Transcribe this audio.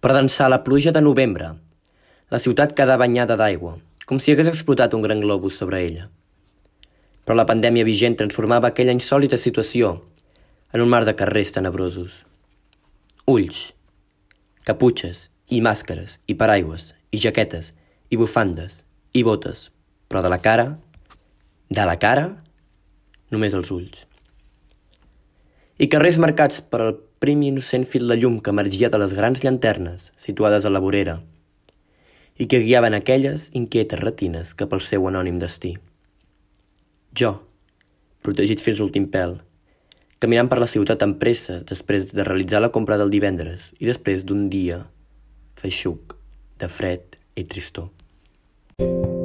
per dansar la pluja de novembre. La ciutat quedà banyada d'aigua, com si hagués explotat un gran globus sobre ella. Però la pandèmia vigent transformava aquella insòlita situació en un mar de carrers tenebrosos. Ulls, caputxes i màscares i paraigües i jaquetes i bufandes i botes, però de la cara, de la cara, només els ulls. I carrers marcats per el prim i innocent fil de llum que emergia de les grans llanternes situades a la vorera i que guiaven aquelles inquietes retines cap al seu anònim destí. Jo, protegit fins l'últim pèl, caminant per la ciutat amb pressa després de realitzar la compra del divendres i després d'un dia feixuc, de fred i tristor. thank you